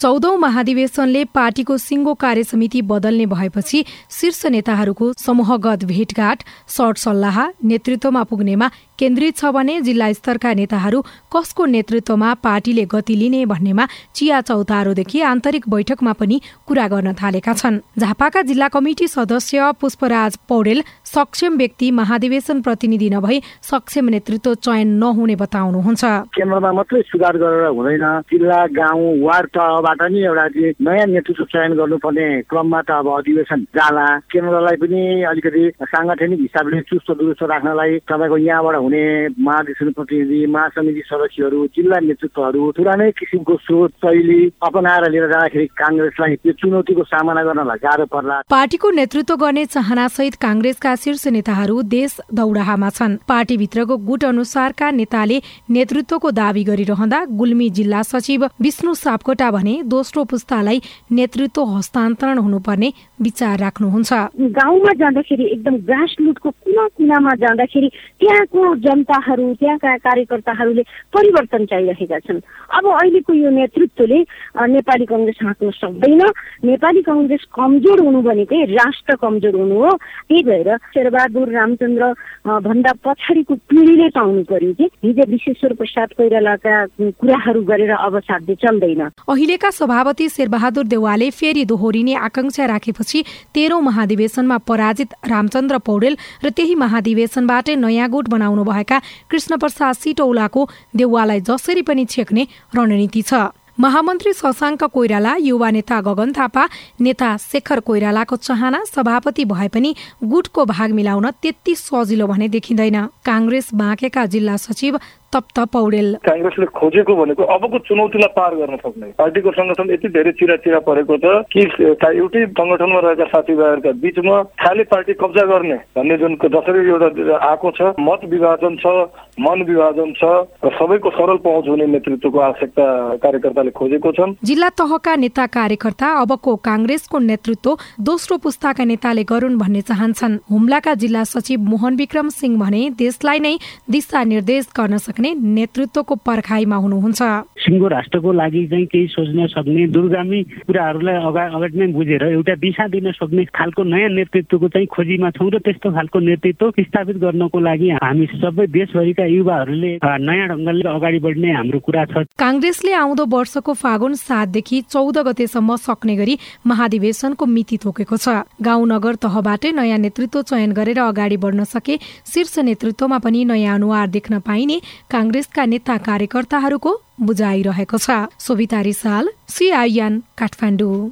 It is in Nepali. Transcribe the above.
चौधौं महाधिवेशनले पार्टीको सिङ्गो कार्य समिति बदल्ने भएपछि शीर्ष नेताहरूको समूहगत भेटघाट सट सल्लाह नेतृत्वमा पुग्नेमा केन्द्रित छ भने जिल्ला स्तरका नेताहरू कसको नेतृत्वमा पार्टीले गति लिने भन्नेमा चिया चौतारोदेखि आन्तरिक बैठकमा पनि कुरा गर्न थालेका छन्। झापाका जिल्ला कमिटी सदस्य पुष्पराज पौडेल सक्षम व्यक्ति महाधिवेशन प्रतिनिधि नभई सक्षम नेतृत्व चयन नहुने बताउनुहुन्छ। केन्द्रमा मात्रै सुधार गरेर हुँदैन। जिल्ला गाउँ वार्ड तहबाट नि एउटा नयाँ नेतृत्व चयन गर्नुपर्ने क्रममा त अब अधिवेशन जाला। केन्द्रलाई पनि अलिकति साङ्गठनिक हिसाबले चुस्त दुरुस्त राख्नलाई तपाईँको यहाँबाट हुने महाधिवेशन प्रतिनिधि महासमिति सदस्यहरू जिल्ला नेतृत्वहरू पुरानै किसिमको स्रोत शैली अपनाएर लिएर जाँदाखेरि काङ्ग्रेसलाई यो चुनौतीको सामना गर्नलाई गाह्रो पर्ला। पार्टीको नेतृत्व गर्ने चाहना सहित काङ्ग्रेसका शीर्ष नेताहरू देश दौडाहामा छन्। पार्टीभित्रको गुट अनुसारका नेताले नेतृत्वको दावी गरिरहँदा गुल्मी जिल्ला सचिव विष्णु सापकोटा भने दोस्रो पुस्तालाई नेतृत्व हस्तान्तरण हुनुपर्ने विचार राख्नुहुन्छ। गाउँमा जाँदाखेरि एकदम ग्रास रुटको कुना कुनामा जाँदाखेरि त्यहाँको जनताहरू त्यहाँका कार्यकर्ताहरूले परिवर्तन चाहिरहेका छन्। अब अहिलेको यो नेतृत्वले नेपाली कङ्ग्रेस हाँक्न सक्दैन। नेपाली कङ्ग्रेस कमजोर हुनु भनेकै राष्ट्र कमजोर हुनु हो। त्यही भएर शेरबहादुर रामचन्द्र भन्दा पछाडिको पिँढीले पाउनु पर्यो कि? हिजो विश्वेश्वर प्रसाद कोइरालाका कुराहरू गरेर अब साध्य चल्दैन। अहिलेका सभापति शेरबहादुर देवालले फेरि दोहोरिने आकांक्षा राखेपछि तेह्रौं महाधिवेशनमा पराजित रामचन्द्र पौडेल र त्यही महाधिवेशनबाटै नयाँ गुट बनाउनु भएका कृष्ण प्रसाद सिटौलाको देउवालाई जसरी पनि छेक्ने रणनीति छ। महामन्त्री शशाङ्क कोइराला युवा नेता गगन थापा नेता शेखर कोइरालाको चाहना सभापति भए पनि गुटको भाग मिलाउन त्यति सजिलो भने देखिँदैन। काङ्ग्रेस बाँकेका जिल्ला सचिव तप्त पौडेल काङ्ग्रेसले खोजेको भनेको अबको चुनौतीलाई पार गर्न सक्ने पार्टीको संगठन यति धेरै चिरा चिरा परेको छ कि एउटै संगठनमा रहेका साथीभाइहरूका बिचमा खालि पार्टी कब्जा गर्ने भन्ने जुन जसरी एउटा आएको छ मत विभाजन छ मन विभाजन छ र सबैको सरल पहुँच हुने नेतृत्वको आवश्यकता कार्यकर्ताले खोजेको छन् जिल्ला तहका नेता कार्यकर्ता अबको काङ्ग्रेसको नेतृत्व दोस्रो पुस्ताका नेताले गरून् भन्ने चाहन्छन् हुम्लाका जिल्ला सचिव मोहन विक्रम सिंह भने देशलाई नै दिशा निर्देश गर्न सक्ने सक्ने नेतृत्वको पर्खाइमा हुनुहुन्छ। सिङ्गो राष्ट्रको लागि चाहिँ केही सोच्न सक्ने दुर्गामी कुराहरूलाई अगाडि अगाडि नै बुझेर एउटा दिशा दिन सक्ने खालको नयाँ नेतृत्वको चाहिँ खोजीमा छौँ र त्यस्तो खालको नेतृत्व स्थापित गर्नको लागि हामी सबै देशभरिका युवाहरूले नयाँ ढङ्गले अगाडि बढ्ने हाम्रो कुरा छ। काङ्ग्रेसले आउँदो वर्षको फागुन सातदेखि चौध गतेसम्म सक्ने गरी महाधिवेशनको मिति तोकेको छ। गाउँ नगर तहबाटै नयाँ नेतृत्व चयन गरेर अगाडि बढ्न सके शीर्ष नेतृत्वमा पनि नयाँ अनुहार देख्न पाइने काङ्ग्रेसका नेता कार्यकर्ताहरूको बुझाइरहेको छ। सोभिता रिसाल सिआइएन काठमाडौँ।